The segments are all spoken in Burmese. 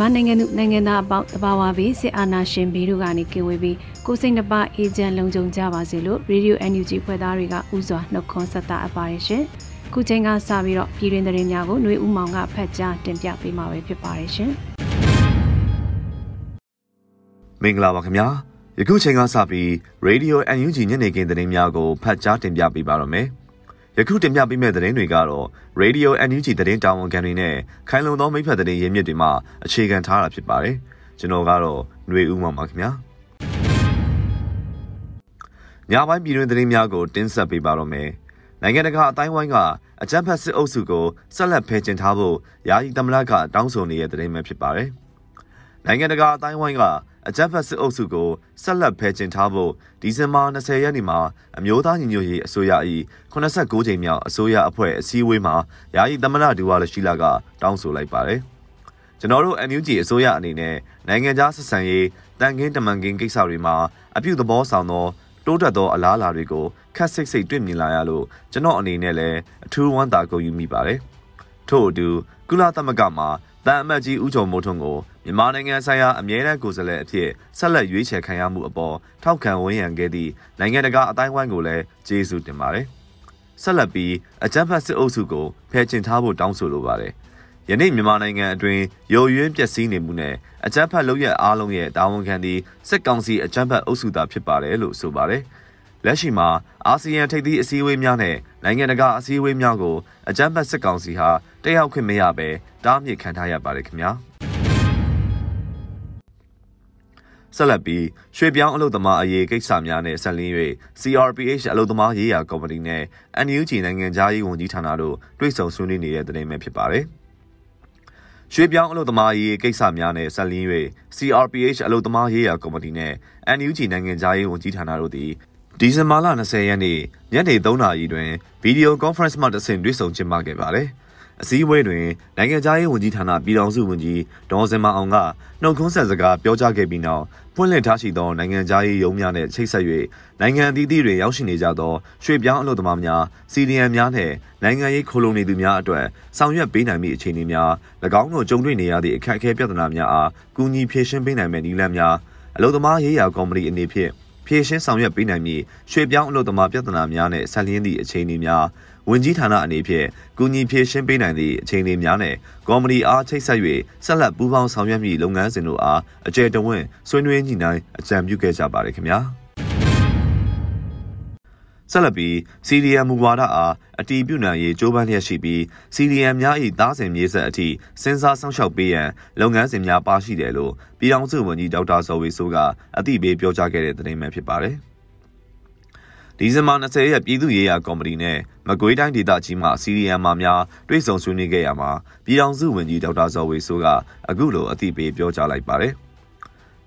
မြန်မာနိုင်ငံသူနိုင်ငံသားအပေါင်းတဘာဝဘေးစစ်အာဏာရှင်ဘေးတို့ကနေကင်ဝေးပြီးကိုစိတ်နှပါအေဂျင့်လုံခြုံကြပါစေလို့ Radio NUG ဖွဲ့သားတွေကဥစွာနှုတ်ခွန်းဆက်တာအပ်ပါတယ်ရှင်။ခုချိန်ကစပြီးတော့ပြည်တွင်သတင်းများကိုຫນွေဦးမောင်ကဖတ်ကြားတင်ပြပေးမှာပဲဖြစ်ပါတယ်ရှင်။မင်္ဂလာပါခင်ဗျာ။ယခုချိန်ကစပြီး Radio NUG ညနေခင်းသတင်းများကိုဖတ်ကြားတင်ပြပေးပါရမယ်။ ယခုတင်ပြပေးမယ့်သတင်းတွေကတော့ Radio NUG သတင်းတာဝန်ခံတွေနဲ့ခိုင်လုံသောမိဖက်သတင်းရင်းမြစ်တွေမှအခြေခံထားတာဖြစ်ပါတယ်။ကျွန်တော်ကတော့ຫນွေဦးမှာပါခင်ဗျာ။ညပိုင်းပြည်တွင်သတင်းများကိုတင်ဆက်ပေးပါတော့မယ်။နိုင်ငံတကာအတိုင်းဝိုင်းကအကြမ်းဖက်စစ်အုပ်စုကိုဆက်လက်ဖယ်ကျဉ်ထားဖို့ယာယီသမ္မတကတောင်းဆိုနေတဲ့သတင်းပဲဖြစ်ပါတယ်။နိုင်ငံတကာအတိုင်းဝိုင်းက အကြမ်းဖက်စစ်အုပ်စုကိုဆက်လက်ဖယ်ကျဉ်ထားဖို့ဒီဇင်ဘာ20ရက်နေ့မှာအမျိုးသားညီညွတ်ရေးအစိုးရ၏89ကြိမ်မြောက်အစိုးရအဖွဲ့အစည်းအဝေးမှာယာယီသမ္မတဒူဝါလရှိလာကတောင်းဆိုလိုက်ပါတယ်။ကျွန်တော်တို့ NUG အစိုးရအနေနဲ့နိုင်ငံခြားဆက်ဆံရေးတန်ခင်းတမန်ခင်းကိစ္စတွေမှာအပြုသဘောဆောင်သောတိုးတက်သောအလားအလာတွေကိုခက်စိတ်စိတ်တွေ့မြင်လာရလို့ကျွန်တော်အနေနဲ့လည်းအထူးဝမ်းသာကုန်ယူမိပါတယ်။ထို့အတူကုလသမဂ္ဂမှာ တန်အမတ်ကြီးဦးကျော်မိုးထွန်းကိုမြန်မာနိုင်ငံဆိုင်ရာအမြဲတမ်းကိုယ်စားလှယ်အဖြစ်ဆက်လက်ရွေးချယ်ခံရမှုအပေါ်ထောက်ခံဝန်းရံခဲ့သည့်နိုင်ငံတကာအတိုင်းဝိုင်းကိုလည်းကျေးဇူးတင်ပါတယ်။ဆက်လက်ပြီးအကြမ်းဖက်စစ်အုပ်စုကိုဖယ်ကျဉ်ထားဖို့တောင်းဆိုလိုပါတယ်။ယနေ့မြန်မာနိုင်ငံအတွင်းရုံရွင်းပျက်စီးနေမှုနဲ့အကြမ်းဖက်လုပ်ရအားလုံးရဲ့တာဝန်ခံသည့်စစ်ကောင်စီအကြမ်းဖက်အုပ်စုသာဖြစ်ပါတယ်လို့ဆိုပါတယ်။ လက်ရှိမှာအာဆီယံထိပ်သီးအစည်းအဝေးများနဲ့နိုင်ငံတကာအစည်းအဝေးများကိုအကြမ်းဖက်စစ်ကောင်စီဟာတက်ရောက်ခွင့်မရဘဲတားမြစ်ခံထားရပါတယ်ခင်ဗျာဆက်လက်ပြီးရွှေပြောင်းအလုပ်သမားအရေးကိစ္စများနဲ့ဆက်လင်း၍ CRPH အလုပ်သမားရေးရာကော်မတီနဲ့ NUG နိုင်ငံသားရေးဝန်ကြီးဌာနတို့တွေ့ဆုံဆွေးနွေးနေတဲ့သတင်းပဲဖြစ်ပါတယ်။ရွှေပြောင်းအလုပ်သမားရေးကိစ္စများနဲ့ဆက်လင်း၍ CRPH အလုပ်သမားရေးရာကော်မတီနဲ့ NUG နိုင်ငံသားရေးဝန်ကြီးဌာနတို့သည် ဒီဇင်ဘာလ20ရက်နေ့ညနေ3နာရီတွင်ဗီဒီယိုကွန်ဖရင့်မှတဆင့်တွေ့ဆုံကျင်းပခဲ့ပါတယ်။အစည်းအဝေးတွင်နိုင်ငံခြားရေးဝန်ကြီးဌာနပြည်ထောင်စုဝန်ကြီးဒေါ်စင်မအောင်ကနှုတ်ခွန်းဆက်စကားပြောကြားခဲ့ပြီးနောက်ဖွင့်လှစ်ထားရှိသောနိုင်ငံခြားရေးရုံးများနှင့်ချိတ်ဆက်၍နိုင်ငံအသီးသီးတွင်ရောက်ရှိနေကြသောရွှေ့ပြောင်းအလုပ်သမားများစီဒီအမ်များနှင့်နိုင်ငံရေးခိုလုံနေသူများအတွက်ဆောင်ရွက်ပေးနိုင်မည့်အခြေအနေများ၎င်းတို့ကြုံတွေ့နေရသည့်အခက်အခဲပြဿနာများအားကူညီဖြေရှင်းပေးနိုင်မယ့်နည်းလမ်းများအလုပ်သမားရေးရာကော်မတီအနေဖြင့် ဖြည့်ရှင်းဆောင်ရွက်ပေးနိုင်မည်ရွှေပြောင်းအလုပ်သမားပြဿနာများနဲ့ဆက်လျင်းသည့်အခြေအနေများဝင်ကြီးဌာနအနေဖြင့်ကူညီဖြည့်ရှင်းပေးနိုင်သည့်အခြေအနေများနဲ့ကော်မတီအားချိတ်ဆက်၍ဆက်လက်ပူးပေါင်းဆောင်ရွက်မည့်လုပ်ငန်းစဉ်တို့အားအကျယ်တဝင့်ဆွေးနွေးညှိနှိုင်းအကြံပြုခဲ့ကြပါတယ်ခင်ဗျာ။ ဆက်လက်ပြီး CDM မူဝါဒအားအတီးပြုနိုင်ရေးကြိုးပမ်းလျက်ရှိပြီး CDM များ၏သားစဉ်မြေဆက်အထိစဉ်းစားဆောင်ရှောက်ပေးရန်လုပ်ငန်းစဉ်များပါရှိတယ်လို့ပြည်ထောင်စုဝန်ကြီးဒေါက်တာဇော်ဝေဆိုးကအသိပေးပြောကြားခဲ့တဲ့သတင်းပဲဖြစ်ပါတယ်။ဒီဇင်ဘာ20ရက်ပြည်သူ့ရေးရာကော်မတီနဲ့မကွေးတိုင်းဒေသကြီးမှ CDM မှများတွေ့ဆုံဆွေးနွေးခဲ့ရမှာပြည်ထောင်စုဝန်ကြီးဒေါက်တာဇော်ဝေဆိုးကအခုလိုအသိပေးပြောကြားလိုက်ပါတယ်။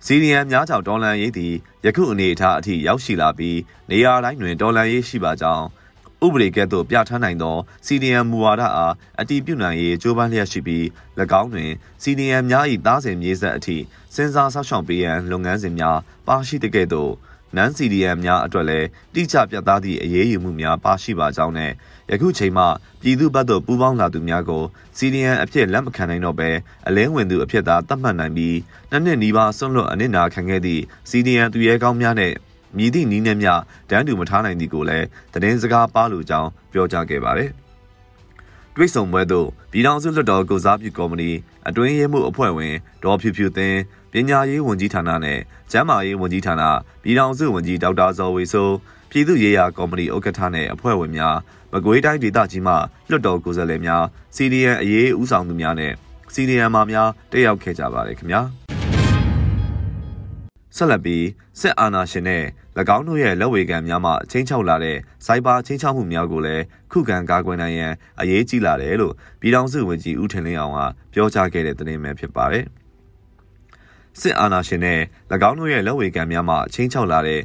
စီရီယံများကြောင့်ဒေါ်လန်ရေးသည်ယခုအနေအထားအထိရောက်ရှိလာပြီးနေရာတိုင်းတွင်ဒေါ်လန်ရေးရှိပါကြောင်းဥပဒေကဲ့သို့ပြဋ္ဌာန်းနိုင်သောစီဒီယံမူဝါဒအားအတည်ပြုနိုင်ရေးကြိုးပမ်းလျက်ရှိပြီး၎င်းတွင်စီဒီယံများ၏သားစဉ်မြေဆက်အထိစဉ်းစားဆောက်ရှောက်ပေးရန်လုပ်ငန်းစဉ်များပါရှိတဲ့ကဲ့သို့ နန် CDM များအတွက်လည်းတိကျပြတ်သားသည့်အရေးယူမှုများပါရှိပါကြောင်းနဲ့ယခုချိန်မှပြည်သူ့ဘက်သို့ပူးပေါင်းလာသူများကို CDM အဖြစ်လက်မခံနိုင်တော့ဘဲအလင်းဝင်သူအဖြစ်သာသတ်မှတ်နိုင်ပြီးနှစ်နှစ်နီးပါးဆွန့်လွတ်အနစ်နာခံခဲ့သည့် CDM သူရဲကောင်းများနဲ့မြည်သည့်နီးနဲ့များတန်းတူမထားနိုင်သည်ကိုလည်းသတင်းစကားပါလိုကြောင်းပြောကြားခဲ့ပါတယ်။ တွိတ်ဆုံပွဲသို့ပြည်ထောင်စုလွှတ်တော်ကိုစားပြုကော်မတီအတွင်းရေးမှုအဖွဲ့ဝင်ဒေါ်ဖြူဖြူသင်းပညာရေးဝန်ကြီးဌာနနဲ့ကျန်းမာရေးဝန်ကြီးဌာနပြည်ထောင်စုဝန်ကြီးဒေါက်တာဇော်ဝေဆိုးပြည်သူ့ရေးရာကော်မတီဥက္ကဋ္ဌနဲ့အဖွဲ့ဝင်များမကွေးတိုင်းဒေသကြီးမှလွှတ်တော်ကိုယ်စားလှယ်များ CDN အရေးဦးဆောင်သူများနဲ့ CDN မှများတက်ရောက်ခဲ့ကြပါတယ်ခင်ဗျာဆက်လက်ပြီးစစ်အာဏာရှင်နဲ့၎ င်းတို့ရဲ့လက်ဝေခံများမှချင်းချောက်လာတဲ့စိုက်ဘာချင်းချောက်မှုများကိုလည်းခုခံကာကွယ်နိုင်ရန်အရေးကြီးလာတယ်လို့ပြည်ထောင်စုဝန်ကြီးဦးထင်လင်းအောင်ကပြောကြားခဲ့တဲ့သတင်းပဲဖြစ်ပါတယ်။စစ်အာဏာရှင်နဲ့၎င်းတို့ရဲ့လက်ဝေခံများမှချင်းချောက်လာတဲ့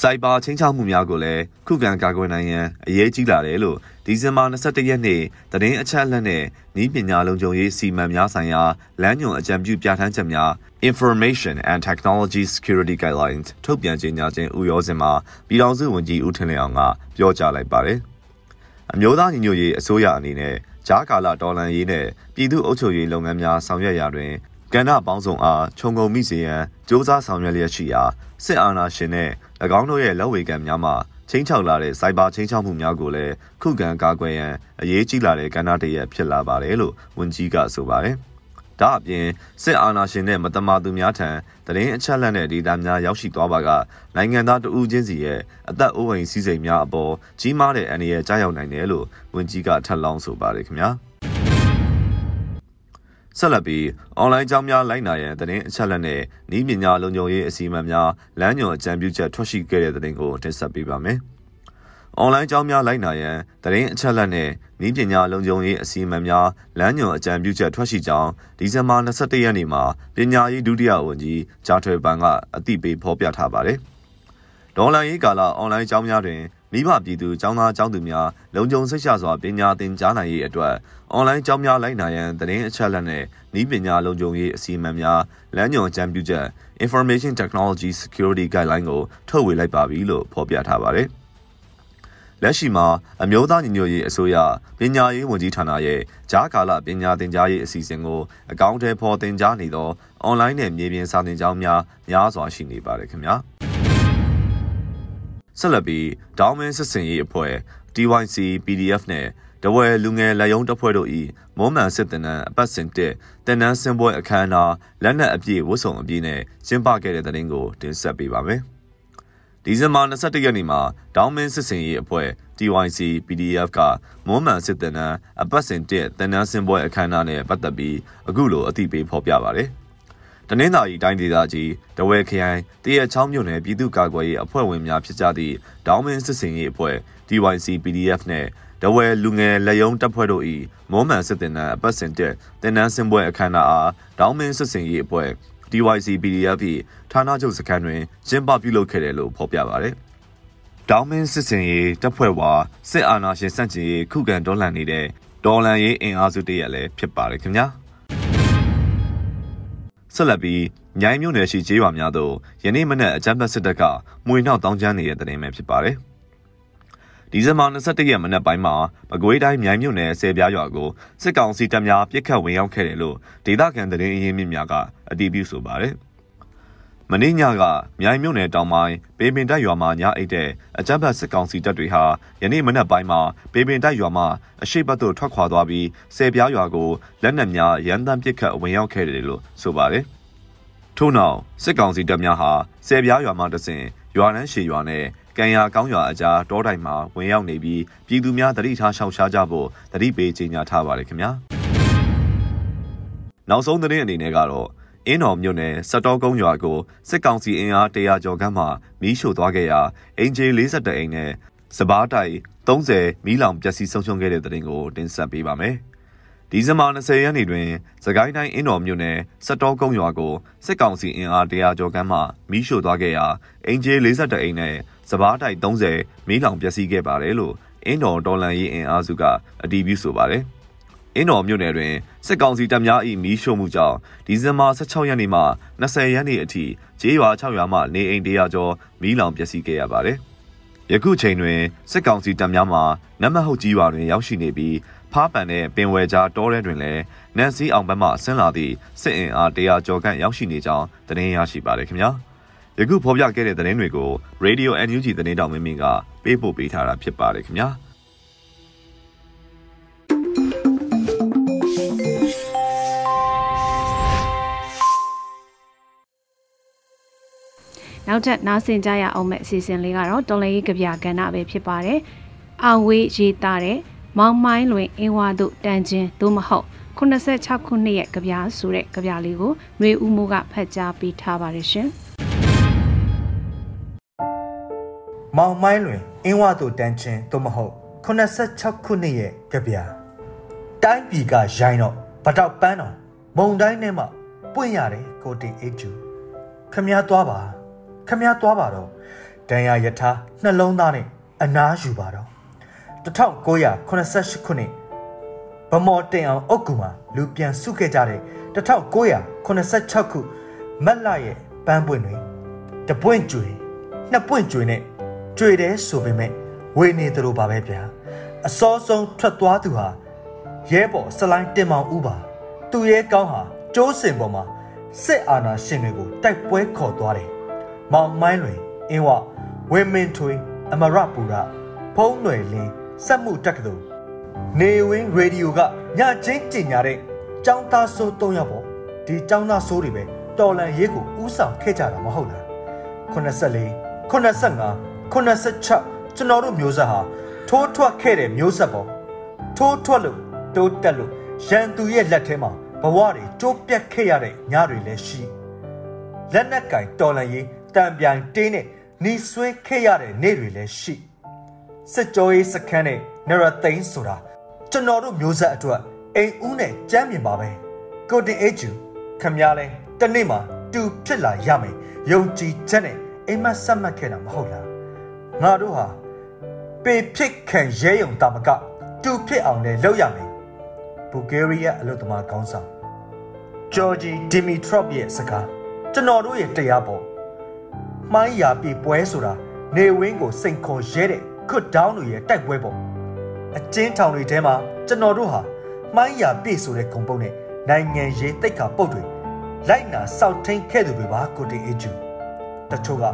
စိုက်ဘာချင်းချောက်မှုများကိုလည်းခုခံကာကွယ်နိုင်ရန်အရေးကြီးလာတယ်လို့ဒီဇင်ဘာ21ရက်နေ့သတင်းအချက်အလက်နဲ့ဤပညာလုံခြုံရေးစီမံများဆိုင်ရာလမ်းညွှန်အကြံပြုပြဋ္ဌာန်းချက်များ Information and Technology Security Guidelines ထုတ်ပြန်ကြေညာခြင်းဥရောစင်မှာပြည်ထောင်စုဝန်ကြီးဦးထင်လင်းအောင်ကပြောကြားလိုက်ပါတယ်။အမျိုးသားညီညွတ်ရေးအစိုးရအနေနဲ့ဂျားကာလာတော်လန်ရေးနဲ့ပြည်သူ့အုပ်ချုပ်ရေးလုပ်ငန်းများဆောင်ရွက်ရာတွင်ကဏ္ဍပေါင်းစုံအားခြုံငုံမိစေရန်စ조사ဆောင်ရွက်လျက်ရှိရာစစ်အာဏာရှင်နဲ့၎ င်းတို့ရဲ့လက်ဝေကံများမှချင်းချောက်လာတဲ့စိုက်ဘာချင်းချောက်မှုများကိုလည်းခုခံကာကွယ်ရန်အရေးကြီးလာတဲ့ကဏ္ဍတရက်ဖြစ်လာပါတယ်လို့ဝန်ကြီးကဆိုပါတယ်။ဒါအပြင်စစ်အာဏာရှင်နဲ့မတမာသူများထံတရင်အချက်လက်နဲ့ဒေတာများရောက်ရှိသွားပါကနိုင်ငံသားတဦးချင်းစီရဲ့အသက်အိုးအိမ်စည်းစိမ်များအပေါ်ကြီးမားတဲ့အန္တရာယ်ကြားရောက်နိုင်တယ်လို့ဝန်ကြီးကထပ်လောင်းဆိုပါတယ်ခင်ဗျာ။ ဆက်လက်ပြီးအွန်လိုင်းကျောင်းများလိုက်နာရန်သတင်းအချက်အလက်နဲ့ဤပညာလုံခြုံရေးအစီအမံများလမ်းညွှန်အကြံပြုချက်ထွက်ရှိခဲ့တဲ့သတင်းကိုတင်ဆက်ပေးပါမယ်။အွန်လိုင်းကျောင်းများလိုက်နာရန်သတင်းအချက်အလက်နဲ့ဤပညာလုံခြုံရေးအစီအမံများလမ်းညွှန်အကြံပြုချက်ထွက်ရှိကြောင်းဒီဇင်ဘာ22ရက်နေ့မှာပညာရေးဒုတိယဝန်ကြီးဂျာထွေပန်ကအသိပေးဖော်ပြထားပါတယ်။ဒေါ်လာရေးကာလအွန်လိုင်းကျောင်းများတွင် မိဘပြည်သူចောင်းသားចောင်းသူများလုံခြုံစိတ်ချစွာပညာသင်ကြားနိုင်ရေးအတွက်အွန်လိုင်းကျောင်းများလိုက်နိုင်ရန်သတင်းအချက်အလက်နဲ့ဤပညာလုံခြုံရေးအစီအမံများလမ်းညွှန်အကြံပြုချက် Information Technology Security Guideline ကိုထုတ်ဝေလိုက်ပါပြီလို့ဖော်ပြထားပါတယ်။လက်ရှိမှာအမျိုးသားညီညွတ်ရေးအစိုးရပညာရေးဝန်ကြီးဌာနရဲ့ဂျားကာလပညာသင်ကြားရေးအစီအစဉ်ကိုအကောင့်ထဲပေါ်တင်ကြားနေသောအွန်လိုင်းနဲ့မြေပြင်စာသင်ကျောင်းများများစွာရှိနေပါတယ်ခင်ဗျာ။ ဆက်လက်ပြီးဒေါင်းမင်းစစ်စင်ရေးအဖွဲ့ TYC PDF နဲ့တဝဲလူငယ်လက်ယုံတပ်ဖွဲ့တို့၏မွမ်းမံစစ်တပ်နန်းအပတ်စဉ်တက်တနန်းစင်ပွဲအခမ်းအနားလက်နက်အပြည့်ဝတ်စုံအပြည့်နဲ့ကျင်းပခဲ့တဲ့တဲ့တင်ကိုတင်ဆက်ပေးပါမယ်။ဒီဇင်ဘာ21ရက်နေ့မှာဒေါင်းမင်းစစ်စင်ရေးအဖွဲ့ TYC PDF ကမွမ်းမံစစ်တပ်နန်းအပတ်စဉ်တက်တနန်းစင်ပွဲအခမ်းအနားနဲ့ပတ်သက်ပြီးအခုလိုအသိပေးဖော်ပြပါဗျ။ တနင်္သာရီတိုင်းဒေသကြီးတဝဲခရိုင်တရချောင်းမြို့နယ်ပြည်သူ့ကာကွယ်ရေးအဖွဲ့ဝင်များဖြစ်ကြသည့်ဒေါင်းမင်းစစ်စင်ရေးအဖွဲ့ DYC PDF နဲ့တဝဲလူငယ်လက်ယုံတပ်ဖွဲ့တို့၏မောမှန်စစ်တင်နန်းအပတ်စဉ်တက်တင်နန်းစင်ပွဲအခမ်းအနားအားဒေါင်းမင်းစစ်စင်ရေးအဖွဲ့ DYC PDF ၏ဌာနချုပ်စခန်းတွင်ကျင်းပပြုလုပ်ခဲ့တယ်လို့ဖော်ပြပါရယ်ဒေါင်းမင်းစစ်စင်ရေးတပ်ဖွဲ့ဝါစစ်အာဏာရှင်စန့်ကျင်ရေးခုခံတော်လှန်နေတဲ့ဒေါ်လန်ရေးအင်အားစုတရက်လည်းဖြစ်ပါတယ်ခင်ဗျာ။ ဆက်လက်ပြီးညိုင်းမြို့နယ်ရှိကျေးရွာများသို့ယနေ့မနက်အကြမ်းဖက်စစ်တပ်ကမှွေနှောက်တောင်းကျမ်းနေတဲ့တဲ့တင်ပဲဖြစ်ပါတယ်။ဒီဇင်ဘာ21ရက်မနက်ပိုင်းမှာမကွေးတိုင်းမြိုင်မြို့နယ်ဆယ်ပြားရွာကိုစစ်ကောင်စီတပ်များပစ်ခတ်ဝင်ရောက်ခဲ့တယ်လို့ဒေသခံသတင်းအရင်းမြစ်များကအတည်ပြုဆိုပါတယ်။ မင်းညကမြိုင်မြို့နယ်တောင်ပိုင်းပေပင်တိုက်ရွာမှာညအိတ်တဲ့အကြမ်းဖက်စစ်ကောင်စီတပ်တွေဟာယနေ့မနက်ပိုင်းမှာပေပင်တိုက်ရွာမှာအရှိတ်ဘက်သို့ထွက်ခွာသွားပြီးဆယ်ပြားရွာကိုလက်နက်များရန်တမ်းပစ်ခတ်ဝင်ရောက်ခဲ့တယ်လို့ဆိုပါတယ်။ထို့နောက်စစ်ကောင်စီတပ်များဟာဆယ်ပြားရွာမှတဆင်ရွာနှန်းရှည်ရွာနဲ့ကံရကောင်းရွာအကြားတောတိုင်မှာဝင်ရောက်နေပြီးပြည်သူများတတိထားရှောင်ရှားကြဖို့တတိပေးကြေညာထားပါတယ်ခင်ဗျာ။နောက်ဆုံးသတင်းအနေနဲ့ကတော့ အင်းတော်မြို့နယ်စက်တော်ကုန်းရွာကိုစစ်ကောင်စီအင်အားတရာကျော်ခန့်မှမီးရှို့သွားခဲ့ရာအင်ဂျီ42အိမ်နဲ့စပားတိုင်30မီးလောင်ပျက်စီးဆုံးရှုံးခဲ့တဲ့တဲ့တင်ကိုတင်ဆက်ပေးပါမယ်။ဒီဇင်ဘာ20ရက်နေ့တွင်စကိုင်းတိုင်းအင်းတော်မြို့နယ်စက်တော်ကုန်းရွာကိုစစ်ကောင်စီအင်အားတရာကျော်ခန့်မှမီးရှို့သွားခဲ့ရာအင်ဂျီ42အိမ်နဲ့စပားတိုင်30မီးလောင်ပျက်စီးခဲ့ပါတယ်လို့အင်းတော်တော်လန်ရေးအင်အားစုကအတည်ပြုဆိုပါတယ်။ အင်းတော်မြို့နယ်တွင်စစ်ကောင်စီတပ်များ၏မီးရှို့မှုကြောင့်ဒီဇင်ဘာ16ရက်နေ့မှ20ရက်နေ့အထိကျေးရွာ6ရွာမှနေအိမ်100ကျော်မီးလောင်ပျက်စီးခဲ့ရပါတယ်။ယခုချိန်တွင်စစ်ကောင်စီတပ်များမှနမဟုတ်ကြီးရွာတွင်ရောက်ရှိနေပြီးဖားပန်နဲ့ပင်ဝယ်ကြားတောထဲတွင်လည်းနန်စီအောင်ဘက်မှဆင်းလာသည့်စစ်အင်အား100ကျော်ခန့်ရောက်ရှိနေကြောင်းသတင်းရရှိပါတယ်ခင်ဗျာ။ယခုဖော်ပြခဲ့တဲ့သတင်းတွေကို Radio NUG သတင်းတောင်မင်းမင်းကပေးပို့ပေးထားတာဖြစ်ပါတယ်ခင်ဗျာ။ နောက်ထပ်နားဆင်ကြရအောင်မဲ့အစီအစဉ်လေးကတော့တော်လေးကဗျာကဏ္ဍပဲဖြစ်ပါတယ်။အာဝေးရေးသားတဲ့မောင်မိုင်းလွင်အင်းဝါတို့တန်ချင်းသို့မဟုတ်86ခုနှစ်ရဲ့ကြပြားဆိုတဲ့ကြပြားလေးကိုຫນွေဦးမိုးကဖတ်ကြားပေးထားပါတယ်ရှင်။မောင်မိုင်းလွင်အင်းဝတို့တန်းချင်းသို့မဟုတ်86ခုနှစ်ရဲ့ကြပြားတိုင်းပြည်ကရိုင်းတော့ဗတောက်ပန်းတော်မုံတိုင်းထဲမှာပွင့်ရတယ်ကိုတင်အေးကျူခမည်းသွားပါ ခမည်းသွားပါတော့ဒံရယထာနှလုံးသားနဲ့အနားယူပါတော့1988ခုနှစ်ဗမော်တင်အောင်အုတ်ကူမှာလူပြန်စုခဲ့ကြတဲ့1986ခုမက်လာရဲ့ပန်းပွင့်တွေတပွင့်ကျွေနှစ်ပွင့်ကျွေနဲ့ကျွေတယ်ဆိုပေမဲ့ဝေနေသလိုပါပဲဗျာအစောဆုံးထွက်သွားသူဟာရဲဘော်စလိုင်းတင်မောင်ဦးပါသူရဲကောင်းဟာကျိုးစင်ပေါ်မှာစစ်အာဏာရှင်တွေကိုတိုက်ပွဲခေါ်သွားတယ် မောင်မိုင်းလွင်အင်းဝဝင်းမင်းထွေးအမရပူရဖုံးຫນွယ်လင်းစက်မှုတက္ကသိုလ်နေဝင်းရေဒီယိုကညချင်းကြင်ညာတဲ့ចောင်းသားဆိုး၃ယောက်ပေါ့ဒီចောင်းသားဆိုးတွေပဲတော်လန်ရေးကိုဥဆောင်ခဲ့ကြတာမဟုတ်လား84 85 86ကျွန်တော်တို့မျိုးဆက်ဟာထိုးထွက်ခဲ့တဲ့မျိုးဆက်ပေါ့ထိုးထွက်လို့တိုးတက်လို့ရန်သူရဲ့လက်ထဲမှာဘဝတွေကျိုးပြတ်ခဲ့ရတဲ့ညတွေလည်းရှိလက်နက်ကင်တော်လန်ရေး တံပြိုင်တင်းနဲ့နှီးဆွဲခဲ့ရတဲ့နေ့တွေလည်းရှိစစ်ကြောရေးစခန်းနဲ့နရသိန်းဆိုတာကျွန်တော်တို့မျိုးဆက်အတွက်အိမ်ဦးနဲ့ကြမ်းမြင်ပါပဲကိုတင်အေဂျူခမများလဲတနေ့မှာတူဖြစ်လာရမယ်ယုံကြည်ချက်နဲ့အိမ်မက်ဆက်မှတ်ခဲ့တာမဟုတ်လားငါတို့ဟာပေဖြစ်ခံရဲယုံတာမကတူဖြစ်အောင်လည်းလုပ်ရမယ်ဘူဂေးရီးယားအလို့သမားကောင်းဆောင်ဂျော်ဂျီဒီမီထရော့ရဲ့စကားကျွန်တော်တို့ရဲ့တရားပေါ် မှိုင်းရာပြပွဲဆိုတာနေဝင်းကိုစိန်ခေါ်ရဲတဲ့ခွတ်ဒေါင်းတွေရဲ့တိုက်ပွဲပေါ့အကျဉ်းထောင်တွေထဲမှာကျွန်တော်တို့ဟာမှိုင်းရာပြဆိုတဲ့ဂုံပုံနဲ့နိုင်ငံရေးတိတ်ခါပုတ်တွေလိုက်နာစောက်ထိန်ခဲ့သူတွေပါကိုတေအေဂျူတချို့က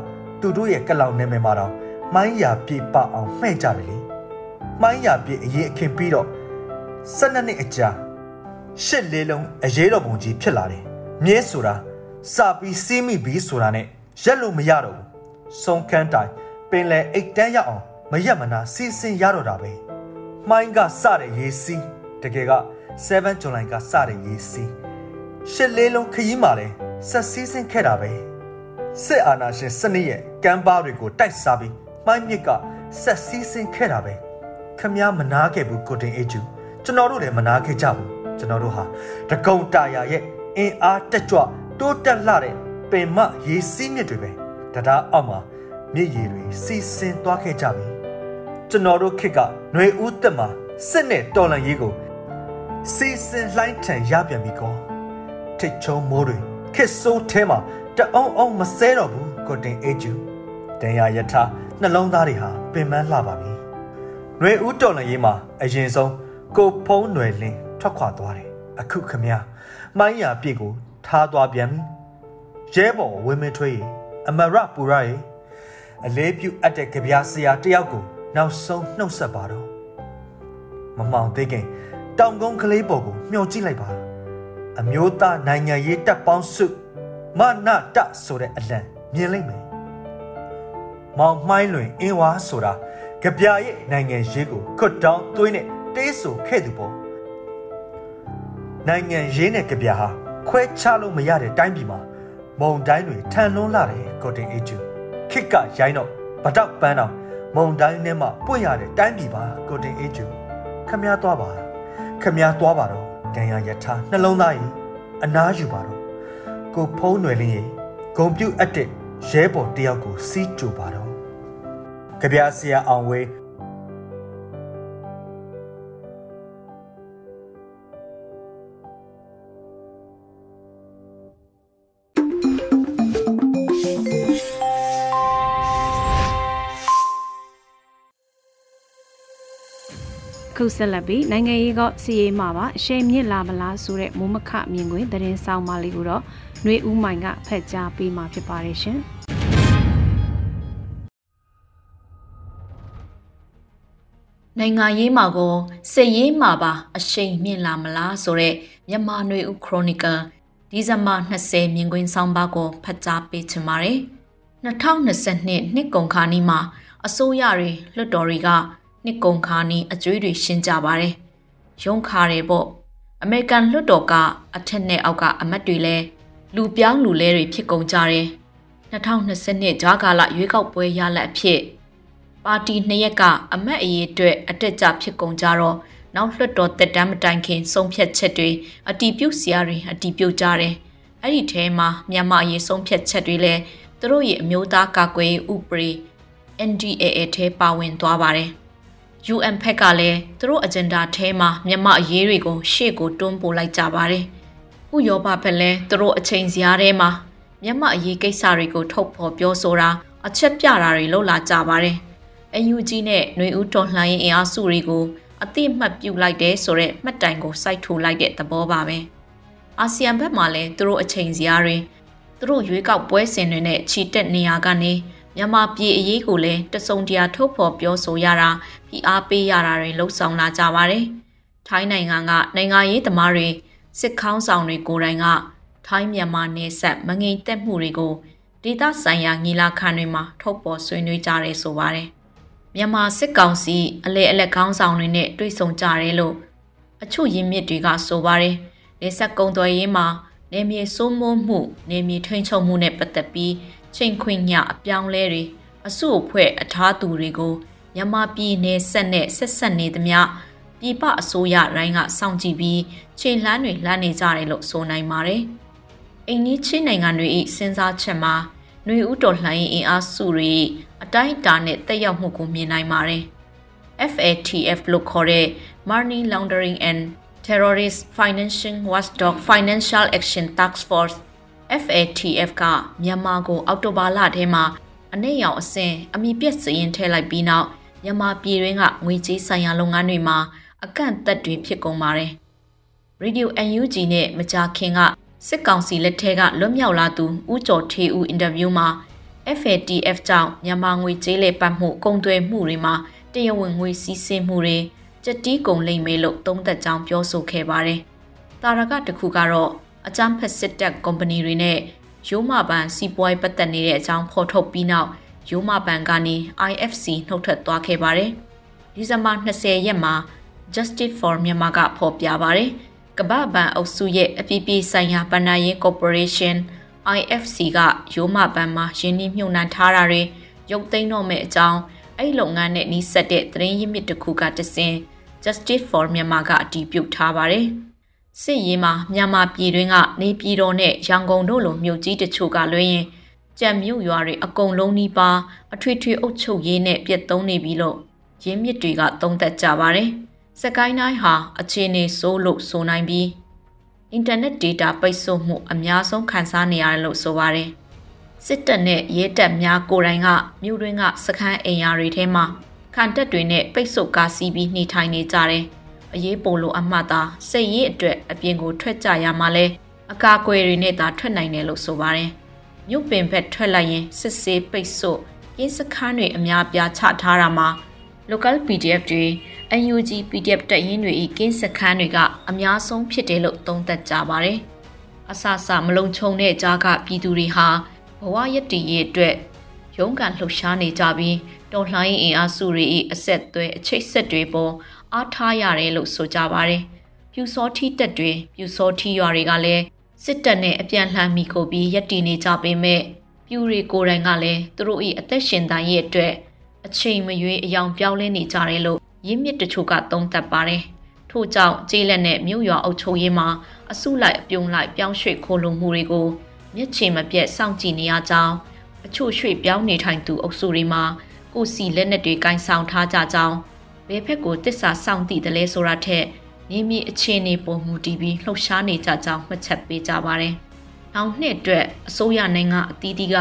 သူတို့ရဲ့ကလောင်နာမည်မှာတော့မှိုင်းရာပြပအောင်မှဲ့ကြတယ်လေမှိုင်းရာပြအရေးအခင်းပြီးတော့12နှစ်အကြာရှစ်လေးလုံးအရေးတော်ပုံကြီးဖြစ်လာတယ်မြဲဆိုတာစာပြီးစီးမိပြီးဆိုတာနဲ့ ရက်လို့မရတော့ဘူးဆုံးခန်းတိုင်ပင်လယ်အိတ်တန်းရအောင်မရက်မနာစီစဉ်ရတော့တာပဲမှိုင်းကစတဲ့ရေးစီးတကယ်က7 July ကစတဲ့ရေးစီးရှစ်လေးလုံးခရီးမှာလဲဆက်စီးစင်ခဲ့တာပဲစစ်အာဏာရှင်စနစ်ရဲ့ကမ်းပါးတွေကိုတိုက်စားပြီးမှိုင်းမြစ်ကဆက်စီးစင်ခဲ့တာပဲခမည်းမနာခဲ့ဘူးကိုတင်အေဂျူကျွန်တော်တို့လည်းမနာခဲ့ကြဘူးကျွန်တော်တို့ဟာတကုံတာယာရဲ့အင်အားတက်ကြွတိုးတက်လှတဲ့ ပင်မရေစီးမြစ်တွေပဲတရားအောက်မှာမြစ်ရည်တွေစီးဆင်းသွားခဲ့ကြပြီကျွန်တော်တို့ခေတ်ကຫນွေဦးတက်မှာစစ်နဲ့တော်လန်ရေးကိုစီးဆင်းလှိုင်းထန်ရပြန်ပြီကောထိတ်ချုံမိုးတွေခေတ်ဆိုးထဲမှာတအောင်အောင်မဆဲတော့ဘူးကိုတင်အေဂျူတန်ရယထာနှလုံးသားတွေဟာပင်ပန်းလှပါပြီຫນွေဦးတော်လန်ရေးမှာအရင်ဆုံးကိုဖုံးຫນွေလင်းထွက်ခွာသွားတယ်အခုခမည်းမိုင်းရပြစ်ကိုထားသွားပြန်ပြီ ရဲဘော်ဝင်းမင်းထွေးအမရပူရရေအလေးပြုအပ်တဲ့ကြပြားဆရာတယောက်ကိုနောက်ဆုံးနှုတ်ဆက်ပါတော့မမောင်သေးခင်တောင်ကုန်းကလေးပေါ်ကိုမျှော်ကြည့်လိုက်ပါအမျိုးသားနိုင်ငံရေးတပ်ပေါင်းစုမနတဆိုတဲ့အလံမြင်လိမ့်မယ်မောင်မှိုင်းလွင်အင်းဝါဆိုတာကြပြားရဲ့နိုင်ငံရေးကိုခွတ်တောင်းသွင်းတဲ့တေးဆိုခဲ့သူပေါ့နိုင်ငံရေးနဲ့ကြပြားဟာခွဲခြားလို့မရတဲ့တိုင်းပြည်မှာ မုံတိုင်းတွေထန်လွန်းလာတယ်ကိုတင်အေဂျူခစ်ကရိုင်းတော့ဗတောက်ပန်းတော့မုံတိုင်းထဲမှာပွင့်ရတဲ့တိုင်းပြည်ပါကိုတင်အေဂျူခမည်းသွားပါခမည်းသွားပါတော့ဒံရယထာနှလုံးသားရင်အနားယူပါတော့ကိုဖုံးွယ်လင်းရင်ဂုံပြုတ်အပ်တဲ့ရဲဘော်တယောက်ကိုစီးကြိုပါတော့ကြပြဆရာအောင်ဝေး ခုဆက်လက်ပြီးနိုင်ငံရေးကစီရေးမှာပါအရှိန်မြင့်လာမလားဆိုတဲ့မိုးမခမြင်ကွင်းသတင်းဆောင်မလေးကိုတော့ຫນွေဦးမိုင်ကဖက်ကြားပေးมาဖြစ်ပါတယ်ရှင်နိုင်ငံရေးမှာကိုစစ်ရေးမှာပါအရှိန်မြင့်လာမလားဆိုတဲ့မြန်မာຫນွေဦးခရိုနီကယ်ဒီဇင်ဘာ20မြင်ကွင်းဆောင်ပါကိုဖတ်ကြားပေးချင်ပါတယ် 2022နှစ်ကုန်ခါနီးမှာအစိုးရတွေလွှတ်တော်တွေက နှစ်ကုန်ခါနီးအကျွေးတွေရှင်းကြပါတယ်။ရုံးခါတယ်ပေါ့။အမေရိကန်လွှတ်တော်ကအထက်နဲ့အောက်ကအမတ်တွေလည်းလူပြောင်းလူလဲတွေဖြစ်ကုန်ကြတယ်။2022ဂျာကာလရွေးကောက်ပွဲရလဒ်အဖြစ်ပါတီနှစ်ရက်ကအမတ်အရေးအတွက်အတက်ကြဖြစ်ကုန်ကြတော့နောက်လွှတ်တော်တက်တမ်းမတိုင်ခင်ဆုံးဖြတ်ချက်တွေအတီးပြုတ်စရာတွေအတီးပြုတ်ကြတယ်။အဲ့ဒီထဲမှာမြန်မာအရေးဆုံးဖြတ်ချက်တွေလည်းသူတို့ရဲ့အမျိုးသားကာကွယ်ရေးဥပဒေ NDAA ထဲပါဝင်သွားပါတယ်။ UN ဖက်ကလည်းသူတို့အဂျင်ဒါထဲမှာမြန်မာအရေးတွေကိုရှေ့ကိုတွန်းပို့လိုက်ကြပါတယ်။ဥရောပဖက်လည်းသူတို့အချိန်စရာထဲမှာမြန်မာအရေးကိစ္စတွေကိုထုတ်ဖော်ပြောဆိုတာအချက်ပြတာတွေလုပ်လာကြပါတယ်။ UNG နဲ့ຫນွေဦးတော်လှန်ရေးအင်အားစုတွေကိုအတိအမှတ်ပြုလိုက်တဲ့ဆိုတဲ့မှတ်တိုင်ကိုစိုက်ထိုးလိုက်တဲ့သဘောပါပဲ။အာဆီယံဘက်မှာလည်းသူတို့အချိန်စရာတွေသူတို့ရွေးကောက်ပွဲစဉ်တွေနဲ့ချီတက်နေရကနေ မြန်မာပြည်အရေးကိုလည်းတစုံတရာထုတ်ဖော်ပြောဆိုရတာဖိအားပေးရတာတွေလှုံ့ဆော်လာကြပါတယ်။ထိုင်းနိုင်ငံကနိုင်ငံရေးသမားတွေစစ်ခေါင်းဆောင်တွေကိုယ်တိုင်ကထိုင်းမြန်မာနယ်စပ်မငိမ်သက်မှုတွေကိုဒေသဆိုင်ရာညီလာခံတွေမှာထုတ်ပေါ်ဆွေးနွေးကြရဲဆိုပါတယ်။မြန်မာစစ်ကောင်စီအလဲအလက်ခေါင်းဆောင်တွေနဲ့တွေ့ဆုံကြရဲလို့အချို့ရင်းမြစ်တွေကဆိုပါတယ်။နေဆက်ကုံတော်ရေးမှာနေမြေစိုးမိုးမှုနေမြေထိန်ချုပ်မှုနဲ့ပတ်သက်ပြီး ချိန်ခွင်ညအပြောင်းလဲတွေအစုအဖွဲ့အထားသူတွေကိုမြန်မာပြည်နယ်ဆက်နဲ့ဆက်ဆက်နေသမျှပြည်ပအစိုးရတိုင်းကစောင့်ကြည့်ပြီးချိန်လှမ်းတွေလှမ်းနေကြတယ်လို့ဆိုနိုင်ပါတယ်။အိန္ဒိချင်းနိုင်ငံတွေ၏စဉ်းစားချက်မှာຫນွေဥတော်လှန်ရေးအင်အားစုတွေအတိုင်းအတာနဲ့တက်ရောက်မှုကိုမြင်နိုင်ပါတယ်။ FATF လို့ခေါ်တဲ့ Money Laundering and Terrorist Financing Watchdog Financial Action Task Force FATF ကမြန်မာကိုအောက်တိုဘာလထဲမှာအနှိမ့်ရောင်အစင်အမိပြက်စရင်ထည့်လိုက်ပြီးနောက်မြန်မာပြည်တွင်းကငွေကြေးဆိုင်ရာလုပ်ငန်းတွေမှာအကန့်အသတ်တွေဖြစ်ကုန်ပါတယ်။ Radio UNG နဲ့မကြာခင်ကစစ်ကောင်စီလက်ထက်ကလွတ်မြောက်လာသူဦးကျော်ထေးဦးအင်တာဗျူးမှာ FATF ကြောင့်မြန်မာငွေကြေးလေပတ်မှုကုန်သွယ်မှုတွေမှာတရားဝင်ငွေစည်းစိမ်မှုတွေကြက်တီးကုန်လိမ့်မယ်လို့သုံးသက်ကြောင်းပြောဆိုခဲ့ပါတယ်။တာရကတခုကတော့ အကြမ်းဖက်စစ်တပ်ကုမ္ပဏီတွေနဲ့ရိုးမပန်စီးပွားရေးပတ်သက်နေတဲ့အကြောင်းဖော်ထုတ်ပြီးနောက်ရိုးမပန်ကနေ IFC နှုတ်ထွက်သွားခဲ့ပါတယ်။ဒီဇင်ဘာ20ရက်မှာ Justice for Myanmar ကဖော်ပြပါတယ်။ကမ္ဘာဘဏ်အုပ်စုရဲ့အပြည်ပြည်ဆိုင်ရာဗဏ္ဍာရေး Corporation IFC ကရိုးမပန်မှာယင်းနှိမ့်ညှို့နှံထားတာတွေရုပ်သိမ်းတော့မဲ့အကြောင်းအဲ့လုပ်ငန်းနဲ့နှီးဆက်တဲ့သတင်းရင်းမြစ်တစ်ခုကတစင် Justice for Myanmar ကအတည်ပြုထားပါတယ်။ စစ်ရေးမှာမြန်မာပြည်တွင်းကနေပြည်တော်နဲ့ရန်ကုန်တို့လိုမြို့ကြီးတချို့ကလွှဲရင်ကြံမြို့ရွာတွေအကုန်လုံးနီးပါအထွေထွေအုပ်ချုပ်ရေးနဲ့ပြတ်သုံးနေပြီလို့ရင်းမြစ်တွေကသုံးသပ်ကြပါတယ်။စကိုင်းတိုင်းဟာအခြေအနေဆိုးလို့ဆိုနိုင်ပြီးအင်တာနက် data ပိတ်ဆို့မှုအများဆုံးခံစားနေရတယ်လို့ဆိုပါတယ်။စစ်တပ်နဲ့ရဲတပ်များကိုယ်တိုင်ကမြို့တွင်းကစခန်းအိမ်ယာတွေထဲမှာခံတက်တွေနဲ့ပိတ်ဆို့ကားစီးပြီးနှိထိုင်နေကြတယ်။ အရေးပိုလို့အမှတ်သားစိတ်ရေးအတွက်အပြင်ကိုထွက်ကြရမှာလဲအကာအကွယ်တွေနဲ့သာထွက်နိုင်တယ်လို့ဆိုပါတယ်။မြို့ပင်ဘက်ထွက်လိုက်ရင်စစ်ဆေးပိတ်ဆို့ကင်းစခန်းတွေအများပြားချထားတာမှာ local PDF တွေ UNG PDF တက်ရင်တွေဤကင်းစခန်းတွေကအများဆုံးဖြစ်တယ်လို့သုံးသပ်ကြပါတယ်။အဆအဆမလုံခြုံတဲ့ကြားကပြည်သူတွေဟာဘဝရည်တည်ရဲ့အတွက်ရုန်းကန်လှုပ်ရှားနေကြပြီးတော်လှန်ရေးအင်အားစုတွေ၏အဆက်အသွဲအချိတ်ဆက်တွေပေါ် အားထားရတယ်လို့ဆိုကြပါတယ်။ပြူစောထီတက်တွေပြူစောထီရွာတွေကလည်းစစ်တပ်နဲ့အပြန်လှန်မိကိုပြီးရက်တည်နေကြပေမဲ့ပြူတွေကိုယ်တိုင်ကလည်းသူတို့၏အသက်ရှင်တန်ရဲ့အတွက်အချိန်မရွေးအယောင်ပြောင်းလဲနေကြတယ်လို့ရင်းမြစ်တချို့ကသုံးသပ်ပါတယ်။ထို့ကြောင့်ကျေးလက်နဲ့မြို့ရွာအုပ်ချုပ်ရေးမှာအစုလိုက်အပြုံလိုက်ပြောင်းရွှေ့ခိုးလုံမှုတွေကိုမျက်ခြေမပြတ်စောင့်ကြည့်နေရကြောင်းအချို့ရွှေ့ပြောင်းနေထိုင်သူအုပ်စုတွေမှာကိုစီလက်နက်တွေကင်ဆောင်ထားကြကြောင်း ဘယ်ဖက်ကိုတစ္ဆာစောင့်တည်တယ်လဲဆိုတာထက်နေမီအခြေအနေပေါ်မူတည်ပြီးလှုပ်ရှားနေကြကြောင်းမှတ်ချက်ပေးကြပါတယ်။နောက်နှစ်အတွက်အစိုးရနိုင်ငံအသီးသီးက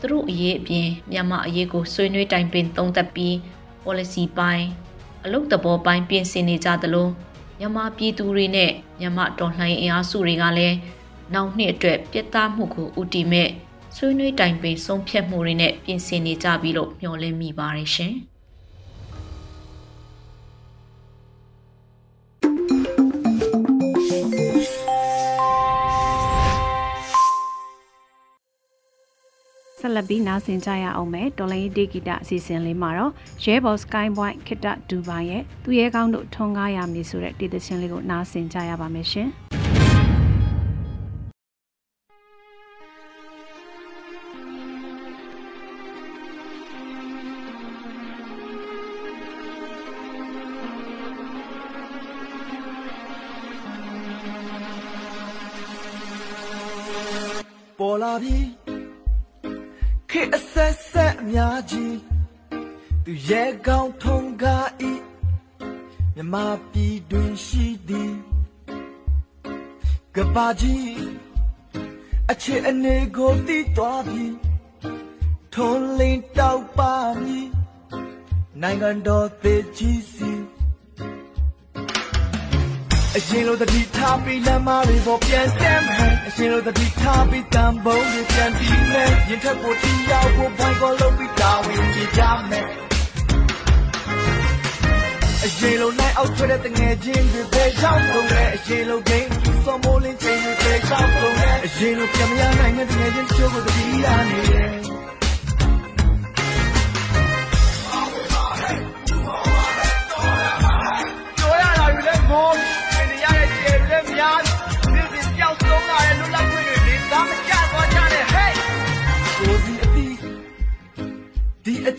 သူတို့အရေးအပြင်မြန်မာအရေးကိုဆွေးနွေးတိုင်ပင်သုံးသပ်ပြီး policy ပိုင်းအလုပ်သဘောပိုင်းပြင်ဆင်နေကြသလိုမြန်မာပြည်သူတွေနဲ့မြန်မာတော်လှန်ရေးအင်အားစုတွေကလည်းနောက်နှစ်အတွက်ပြတ်သားမှုကိုဥတီမဲ့ဆွေးနွေးတိုင်ပင်ဆုံးဖြတ်မှုတွေနဲ့ပြင်ဆင်နေကြပြီလို့မျှော်လင့်မိပါတယ်ရှင်။ ဆက်လက်ပြီးနားဆင်ကြရအောင်မယ်တော်လိုင်းဒေဂီတာအစီအစဉ်လေးမှာတော့ရဲဘော် Sky Point ခိတဒူဘိုင်ရဲ့သူရဲကောင်းတို့ထွန်းကားရမည်ဆိုတဲ့တည်သချင်းလေးကိုနားဆင်ကြရပါမယ်ရှင်ပေါ်လာပြီ ခေအဆက်ဆက်အများကြီးသူရဲ့ကောင်းထုံကားဤမြမပြည်တွင်ရှိသည်ကပါကြီးအချစ်အနေကိုတည်သွားပြီထုံးလင်းတောက်ပါမည်နိုင်ငံတော်သေးကြီးစီ အရင်လိုတတိထားပြီးလမ်းမတွေပေါ်ပြန်တက်မယ်အရင်လိုတတိထားပြီးတန်ပုံးတွေပြန်ပြီးမယ်ရင်ထက်ကိုတီးရောက်ဖို့ဘိုင်းကိုလုံးပြီးတာဝန်ကြည့်ကြမယ်အရင်လိုနိုင်အောက်ထွက်တဲ့တငယ်ချင်းတွေပဲရောက်ကုန်တယ်အရင်လိုဂိမ်းစောမိုးလင်းချိန်တွေပဲရောက်ကုန်တယ်အရင်လိုပြန်မရနိုင်တဲ့တငယ်ချင်းချိုးကိုတတိရနေတယ်ကြော်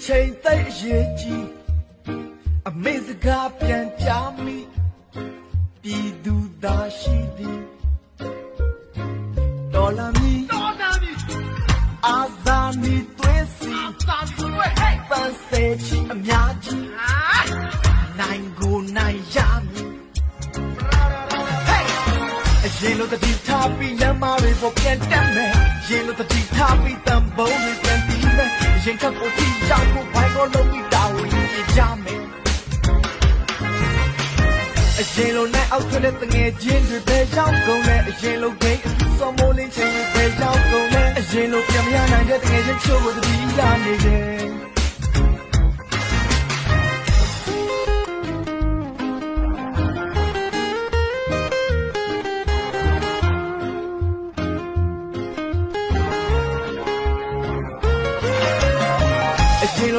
ဒီအချိန်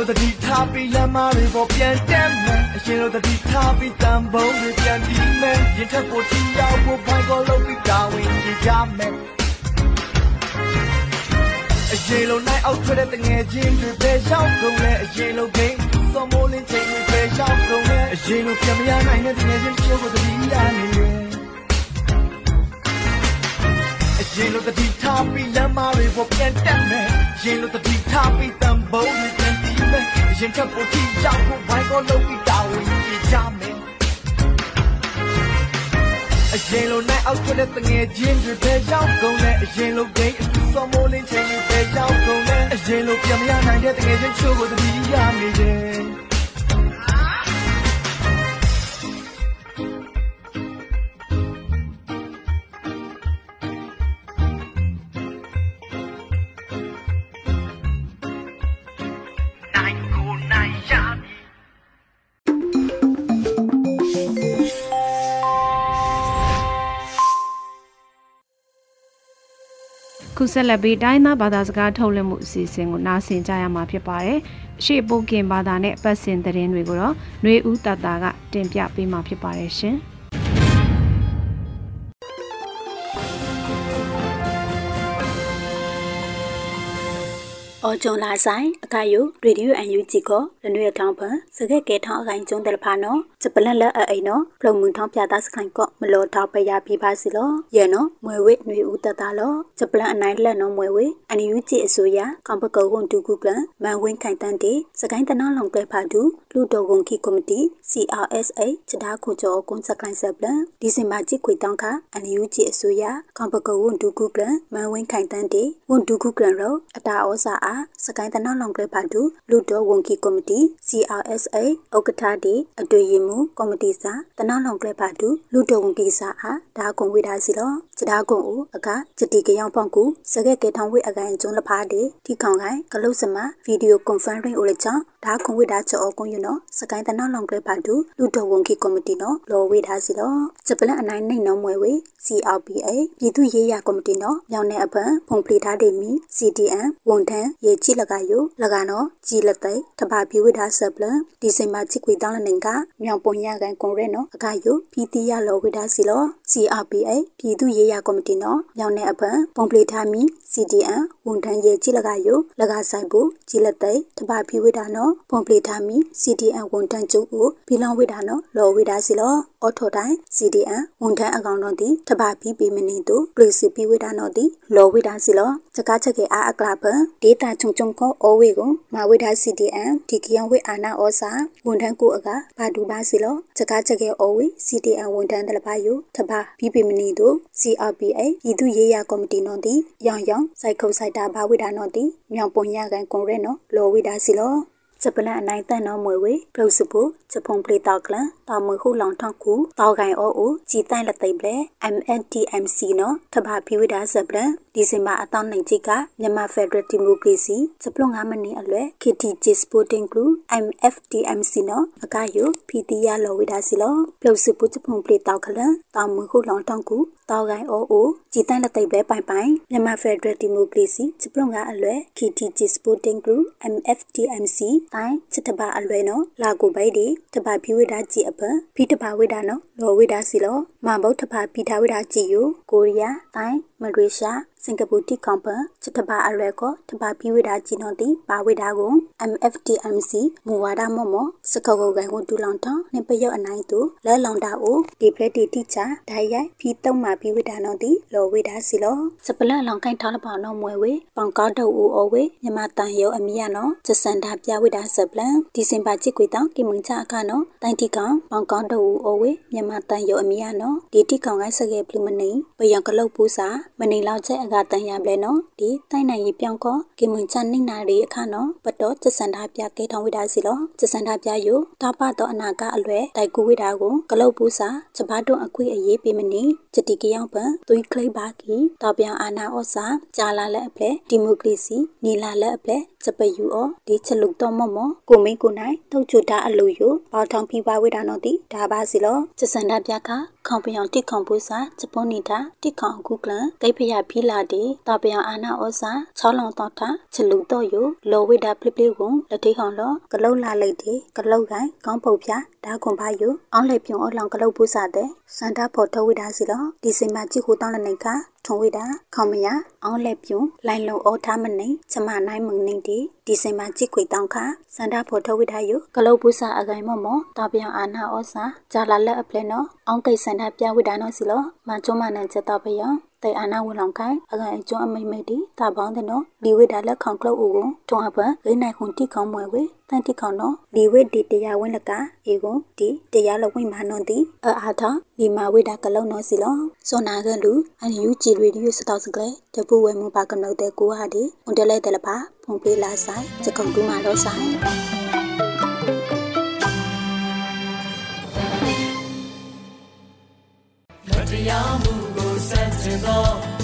လိုတတိထားပြီးလမ်းမတွေပေါ်ပြန်တက်မယ်အရင်လိုတတိထားပြီးတန်ပုံးတွေပြန်ပြီးမယ်ရင်ထက်ကိုတီးရောက်ဖို့ဘိုင်းကိုလုံးပြီးတာဝန်ကြည့်ကြမယ်အရင်လိုနိုင်အောက်ထွက်တဲ့တငယ်ချင်းတွေပဲရောက်ကုန်တယ်အရင်လိုဂိမ်းစောမိုးလင်းချိန်တွေပဲရောက်ကုန်တယ်အရင်လိုပြန်မရနိုင်တဲ့တငယ်ချင်းချိုးကိုတတိရနေတယ်အရင်လိုတတိထားပြီးလမ်းမတွေပေါ်ပြန်တက်မယ်ရင်လိုတတိထားပြီးတန်ပုံးတွေပြန်ပြီးမယ် ရင်ထပ်ပေါ်တီရောက်ဖို့ဘိုင်းကိုလုံးပြီးတာဝန်ကြည့်ကြမယ်အရင်လိုနိုင်အောက်ထွက်တဲ့တငယ်ချင်းတွေပဲရောက်ကုန်တယ်အရင်လိုဂိမ်းအထူးစောမိုးလင်းချိန်တွေပဲရောက်ကုန်တယ်အရင်လိုပြန်မရနိုင်တဲ့တငယ်ချင်းချို့ကိုတတိရနေတယ် ခုဆက်လက်ပြီးတိုင်းသားဘာသာစကားထုတ်လွှင့်မှုအစီအစဉ်ကိုနားဆင်ကြရမှာဖြစ်ပါတယ်။အရှိပုတ်ကင်ဘာသာနဲ့ပတ်စင်သတင်းတွေကိုတော့ຫນွေဦးတတာကတင်ပြပေးမှာဖြစ်ပါတယ်ရှင်။ အော်ဂျွန်လာဆိုင်အခါယုရေဒီယိုအန်ယူဂျီကိုရနွေထောင်းဖန်စကက်ကဲထောင်းအခိုင်ကျုံတယ်ဖာနော်စပလန်လက်အိနော်ဖလုံမှုထောင်းပြတာစခိုင်ကော့မလောထောက်ပရပြပါစီလောရဲနော်မွေဝိနွေဦးတတလောစပလန်အနိုင်လက်နော်မွေဝိအန်ယူဂျီအစိုးရကံပကောကွန်တူကူကလန်မန်ဝင်းခိုင်တန်တေစကိုင်းတနောင်းလောင်ကဲဖာတူလူတော်ကွန်ကီကော်မတီ CRSA ချဒါခုကျော်ကွန်စကိုင်းဆပ်လန်ဒီဇင်ဘာจิตခွေတောင်းခအန်ယူဂျီအစိုးရကံပကောကွန်တူကူကလန်မန်ဝင်းခိုင်တန်တေဝန်တူကူကလန်ရောအတာဩစာအားစကိုင်းတနောင်းလောင်ကဲဖာတူလူတော်ဝန်ကီကော်မတီ CRSA ဥက္ကဋ္ဌတီအတွေ့ရမှုကော်မတီစာတနောင်းလောင်ကဲဖာတူလူတော်ဝန်ကီစာအားဒါကွန်ဝေဒါစီလောချဒါကွန်ဦးအခဂျတီကယောင်ဖောင်ကူစကက်ကဲထောင်းဝေအကန်ကျွန်းလဖားတေတီခေါင်ကိုင်ကလုတ်စမဗီဒီယိုကွန်ဖရင့်ဦးလေချောင်းဒါကွန်ဝေဒါချောကွန်ယူနော်စကိုင်းတနောင်းလောင်ကဲဖာတူလူတော်ဝန်ကီကော်မတီနော်လော်ဝေဒါစီလောဂျပလန်အနိုင်နိုင်နော်မွဲဝေ CRPA ပြည်သူရေးရကော်မတီနော်မြောင်နယ်အပန်ဖုန်ပလီထားတေမီ CDN ဝန်ထမ်းရေချိလကယုလကနောကြည်လက်သိတဘာပြဝိဒါဆပ်လဒီဇင်ဘာချစ်ကွေတောင်းလနေကမြောင်ပုံရကန်ကွန်ရဲနော်အခါယုပီတီရလောဝိဒါစီလော CRPA ပြည်သူရေးရကော်မတီနော်မြောင်နေအပန်ပုံပလီထားမီ CDN ဝန်ထမ်းရေချိလကယုလကဆိုင်ဘူးကြည်လက်သိတဘာပြဝိဒါနော်ပုံပလီထားမီ CDN ဝန်ထမ်းကျုပ်ကိုဘီလောင်ဝိဒါနော်လောဝိဒါစီလော အော်ထိုတိုင်း CDN ဝန်ထမ်းအကောင်တော်တီတဘာပြီးပေမနေသူပလီစီပြဝိဒါနော်တီလောဝိဒါစီလောစကားချက်ကေအားအကလာပဒေတာချုံချုံကိုအိုဝေကိုမာဝိဒါ CDN ဒီကီယံဝိအာနာဩစာဝန်ထမ်းကိုအကဘာဒူပါစီလောစကားချက်ကေအိုဝေ CDN ဝန်ထမ်းတလပါယုတဘာပြီးပေမနေသူ CRPA ပြည်သူရေးရကော်မတီနော်တီရောင်ရောင်စိုက်ခုတ်စိုက်တာဘာဝိဒါနော်တီမြောင်ပုံရကန်ကွန်ရဲနော်လောဝိဒါစီလော စပလန်အနိုင်တန်တော်မွေဝေပလုစပုစဖုံပလီတောက်ကလန်တာမွေခုလောင်ထောက်ကူတောက်ကိုင်အိုအိုជីတိုင်လက်သိပ်လေ MNTMC နော်ထဘာဖီဝိဒါစပလန် ဒီဇင်ဘာအတောင်းနိုင်ချိကမြန်မာဖက်ဒရယ်ဒီမိုကရေစီစပလုံငါမနေအလွဲ KTJ Sporting Club MFDMC နော်အကယုဖီတီယာလောဝိဒါစီလောပလုစပုစဖုံပလီတောက်ကလန်တာမွေခုလောင်ထောက်ကူတောက်ကိုင်အိုအိုជីတိုင်လက်သိပ်လေပိုင်ပိုင်မြန်မာဖက်ဒရယ်ဒီမိုကရေစီစပလုံငါအလွဲ KTJ Sporting Club MFDMC တိုင်းစစ်တပါအလွဲနော်လာကိုဘိုက်ဒီတပါဖီဝိဒါကြည့်အပဖီတပါဝိဒါနော်လောဝိဒါစီလောမဘုတ်တပါဖီထားဝိဒါကြည့်ယိုကိုရီးယားတိုင်း မလေးရှားစင်ကာပူတိကွန်ပန်စစ်တပါအလွဲကိုတပါဖီဝိဒါကြည့်နော်တီပါဝိဒါကို MFTMC မူဝါဒမော့မော့စကောကိုကန်ကိုဒူလောင်ထောင်းနေပယော့အနိုင်သူလဲလောင်တာအိုဒီပလက်တီတိချာဒိုင်ရိုက်ဖီတုံးမာဖီဝိဒါနော်တီလောဝိဒါစီလောစပလန်လောင်ကိုင်းထောင်းလပေါနော်မွဲဝေပေါင်ကောက်တော့ဦးအိုဝေမြမတန်ရုံအမီရနော်စစန်တာပြဝိဒါစပလန်ဒီစင်ပါချစ်ကွေတောင်းကိမုန်ချအခါနော်တိုင်တီကောင်ပေါင်ကောက်တော့ဦးအိုဝေမြမတန်ရုံအမီရနော်ဒီတိကောင်ကိုင်းစကေပလူမနေပယံကလုတ်ပူစာမနေလောက်ချက်အကတန်ရပလဲနော်ဒီတိုင်နိုင်ရီပြောင်းကောကိမွန်ချနိနာရီအခါနော်ပတော်စစန်တာပြကဲထောင်းဝိဒါစီလောစစန်တာပြယိုတာပတော့အနာကအလွဲတိုက်ကူဝိဒါကိုကလုတ်ပူစာစပါတွန်အခွေအရေးပေးမနေချတိကရောက်ပန်သွေးကလိပါကီတော်ပြောင်အာနာဩစာကြာလာလက်အဖလက်ဒီမိုကရေစီနီလာလက်အဖလက် စပယူအောဒီချလုတော့မမကိုမင်းကိုနိုင်ထုတ်ချတာအလူယိုပေါထောင်ဖိပါဝိဒါနော်တိဒါပါစီလောစစန်တာပြကခေါပယံတိခေါပူစာဂျပွန်နေတာတိခေါကုကလန်ဂိဖယဖီလာတီတာပယံအာနာဩစာချောလောင်တော့တာချလူတော့ယိုလောဝိဒါပလိပလိကိုလက်ထိခေါလောကလုတ်လာလိုက်တီကလုတ်ကိုင်ကောင်းပုတ်ပြဒါကွန်ပါယိုအောင်လေပြုံအလောင်ကလုတ်ပူစာတဲ့ စန္ဒဖို့ထဝိဒါစီလောဒီစင်မကြည့်ကိုတောင်းလနေကထုံဝိတာခေါမယအောင်လက်ပြုံလိုင်လုံအောထားမနေချမနိုင်မုံနေတီဒီစင်မကြည့်ခွေတောင်းခစန္ဒဖို့ထဝိတာယုကလုတ်ပူစာအကိုင်မော့မော့တာပြောင်အာနာဩစာဂျာလာလက်အပလဲနော်အောင်ကိစန္ဒပြဝိတာနော်စီလောမချုံမနန်ချက်တော့ပယံ တေအာနာဝင်လောင်ခိုင်အကန်အကျွန်းအမိမိတီတာပေါင်းတဲ့နော်ဒီဝိဒါလက်ခေါင်ကလုတ်ဦးကိုထုံအပန်ဂိနိုင်ခွန်တိခေါင်မွယ်ဝေတန်တိခေါင်နော်ဒီဝိဒီတရားဝင်လကအေကိုဒီတရားလဝိမာနွန်တီအအားထဒီမာဝိဒါကလုံနော်စီလောစောနာကန်လူအန်ယူဂျီရေဒီယိုစတောက်စကလေတပူဝဲမူပါကနုတ်တဲ့ကိုဟာဒီွန်တလဲတယ်လပါဖုန်ပေးလာဆိုင်စကုံတူမာတော့ဆိုင်တရားမှု ကို